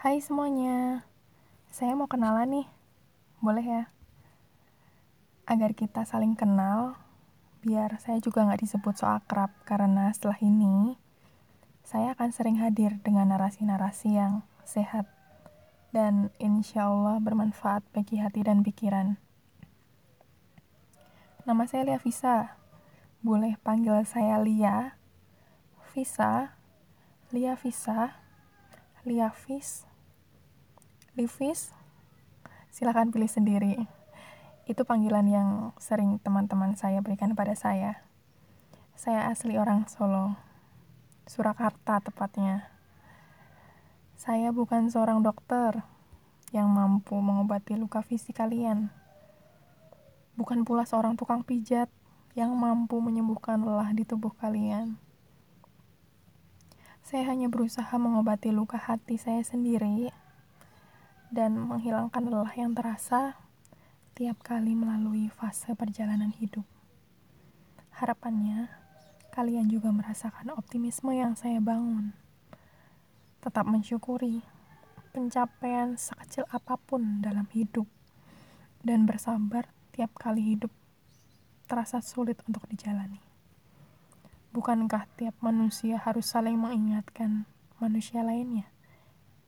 Hai semuanya, saya mau kenalan nih, boleh ya? Agar kita saling kenal, biar saya juga nggak disebut so akrab, karena setelah ini, saya akan sering hadir dengan narasi-narasi yang sehat, dan insya Allah bermanfaat bagi hati dan pikiran. Nama saya Lia Visa, boleh panggil saya Lia, Visa, Lia Visa, Lia Vis, Livis, silahkan pilih sendiri. Itu panggilan yang sering teman-teman saya berikan pada saya. Saya asli orang Solo, Surakarta tepatnya. Saya bukan seorang dokter yang mampu mengobati luka fisik kalian. Bukan pula seorang tukang pijat yang mampu menyembuhkan lelah di tubuh kalian. Saya hanya berusaha mengobati luka hati saya sendiri dan menghilangkan lelah yang terasa tiap kali melalui fase perjalanan hidup. Harapannya, kalian juga merasakan optimisme yang saya bangun. Tetap mensyukuri pencapaian sekecil apa pun dalam hidup dan bersabar tiap kali hidup terasa sulit untuk dijalani. Bukankah tiap manusia harus saling mengingatkan manusia lainnya?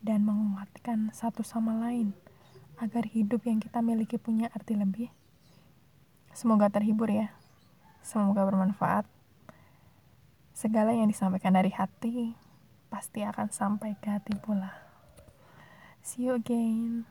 Dan menguatkan satu sama lain agar hidup yang kita miliki punya arti lebih. Semoga terhibur ya. Semoga bermanfaat. Segala yang disampaikan dari hati pasti akan sampai ke hati pula. See you again.